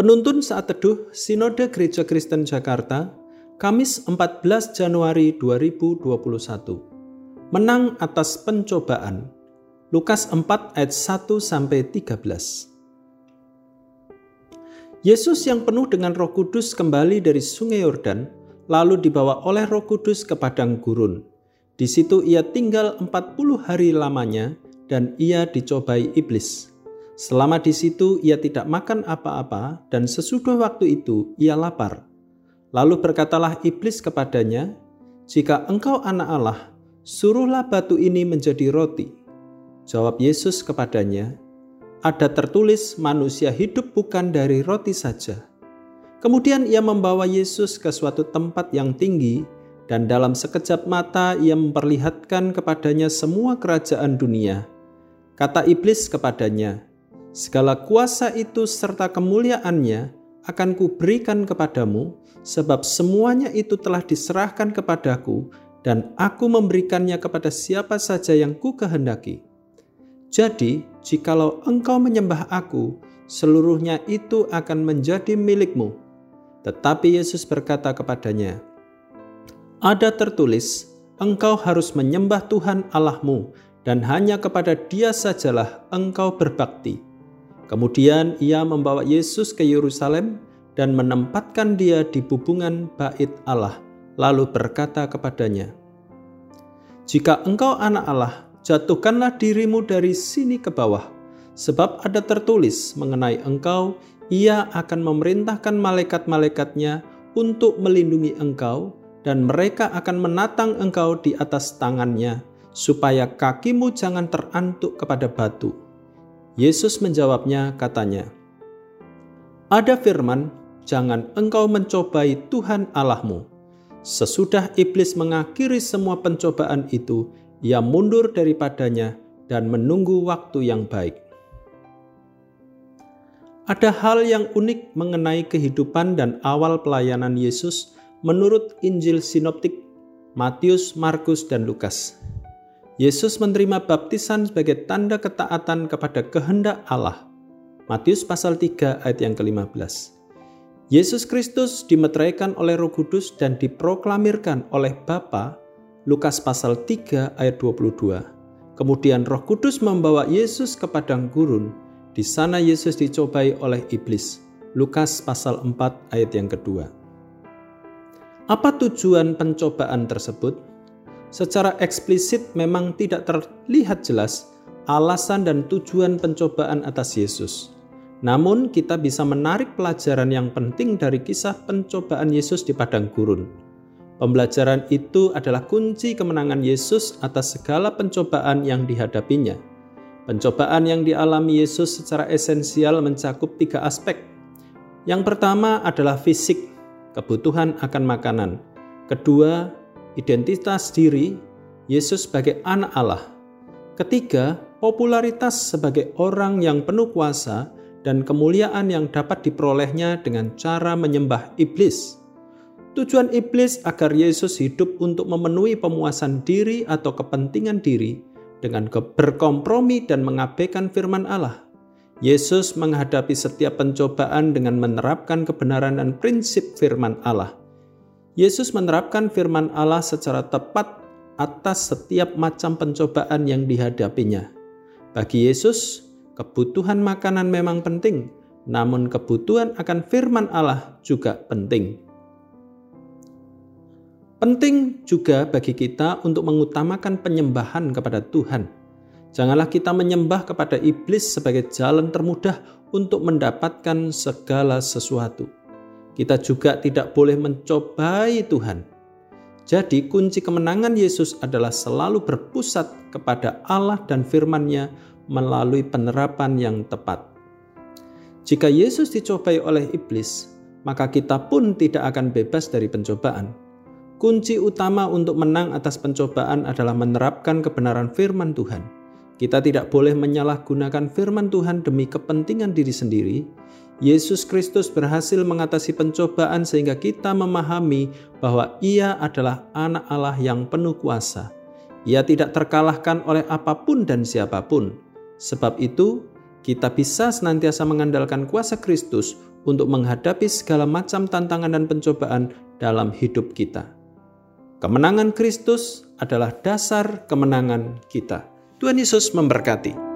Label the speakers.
Speaker 1: Penuntun saat teduh Sinode Gereja Kristen Jakarta, Kamis 14 Januari 2021. Menang atas pencobaan. Lukas 4 ayat 1 sampai 13. Yesus yang penuh dengan Roh Kudus kembali dari Sungai Yordan, lalu dibawa oleh Roh Kudus ke padang gurun. Di situ ia tinggal 40 hari lamanya dan ia dicobai iblis. Selama di situ ia tidak makan apa-apa dan sesudah waktu itu ia lapar. Lalu berkatalah iblis kepadanya, "Jika engkau anak Allah, suruhlah batu ini menjadi roti." Jawab Yesus kepadanya, "Ada tertulis manusia hidup bukan dari roti saja." Kemudian ia membawa Yesus ke suatu tempat yang tinggi dan dalam sekejap mata ia memperlihatkan kepadanya semua kerajaan dunia. Kata iblis kepadanya, Segala kuasa itu serta kemuliaannya akan kuberikan kepadamu, sebab semuanya itu telah diserahkan kepadaku, dan aku memberikannya kepada siapa saja yang ku kehendaki. Jadi, jikalau engkau menyembah aku, seluruhnya itu akan menjadi milikmu. Tetapi Yesus berkata kepadanya, Ada tertulis, engkau harus menyembah Tuhan Allahmu, dan hanya kepada dia sajalah engkau berbakti. Kemudian ia membawa Yesus ke Yerusalem dan menempatkan dia di bubungan bait Allah, lalu berkata kepadanya, "Jika engkau anak Allah, jatuhkanlah dirimu dari sini ke bawah, sebab ada tertulis mengenai engkau, ia akan memerintahkan malaikat-malaikatnya untuk melindungi engkau, dan mereka akan menatang engkau di atas tangannya, supaya kakimu jangan terantuk kepada batu." Yesus menjawabnya katanya, Ada firman, jangan engkau mencobai Tuhan Allahmu. Sesudah iblis mengakhiri semua pencobaan itu, ia mundur daripadanya dan menunggu waktu yang baik. Ada hal yang unik mengenai kehidupan dan awal pelayanan Yesus menurut Injil Sinoptik Matius, Markus, dan Lukas. Yesus menerima baptisan sebagai tanda ketaatan kepada kehendak Allah. Matius pasal 3 ayat yang ke-15. Yesus Kristus dimeteraikan oleh Roh Kudus dan diproklamirkan oleh Bapa. Lukas pasal 3 ayat 22. Kemudian Roh Kudus membawa Yesus ke padang gurun. Di sana Yesus dicobai oleh iblis. Lukas pasal 4 ayat yang kedua. Apa tujuan pencobaan tersebut? Secara eksplisit memang tidak terlihat jelas alasan dan tujuan pencobaan atas Yesus. Namun, kita bisa menarik pelajaran yang penting dari kisah pencobaan Yesus di padang gurun. Pembelajaran itu adalah kunci kemenangan Yesus atas segala pencobaan yang dihadapinya. Pencobaan yang dialami Yesus secara esensial mencakup tiga aspek. Yang pertama adalah fisik, kebutuhan akan makanan. Kedua, identitas diri Yesus sebagai anak Allah. Ketiga, popularitas sebagai orang yang penuh kuasa dan kemuliaan yang dapat diperolehnya dengan cara menyembah iblis. Tujuan iblis agar Yesus hidup untuk memenuhi pemuasan diri atau kepentingan diri dengan berkompromi dan mengabaikan firman Allah. Yesus menghadapi setiap pencobaan dengan menerapkan kebenaran dan prinsip firman Allah. Yesus menerapkan firman Allah secara tepat atas setiap macam pencobaan yang dihadapinya. Bagi Yesus, kebutuhan makanan memang penting, namun kebutuhan akan firman Allah juga penting. Penting juga bagi kita untuk mengutamakan penyembahan kepada Tuhan. Janganlah kita menyembah kepada iblis sebagai jalan termudah untuk mendapatkan segala sesuatu kita juga tidak boleh mencobai Tuhan. Jadi kunci kemenangan Yesus adalah selalu berpusat kepada Allah dan firman-Nya melalui penerapan yang tepat. Jika Yesus dicobai oleh iblis, maka kita pun tidak akan bebas dari pencobaan. Kunci utama untuk menang atas pencobaan adalah menerapkan kebenaran firman Tuhan. Kita tidak boleh menyalahgunakan firman Tuhan demi kepentingan diri sendiri, Yesus Kristus berhasil mengatasi pencobaan sehingga kita memahami bahwa Ia adalah Anak Allah yang penuh kuasa. Ia tidak terkalahkan oleh apa pun dan siapa pun. Sebab itu, kita bisa senantiasa mengandalkan kuasa Kristus untuk menghadapi segala macam tantangan dan pencobaan dalam hidup kita. Kemenangan Kristus adalah dasar kemenangan kita. Tuhan Yesus memberkati.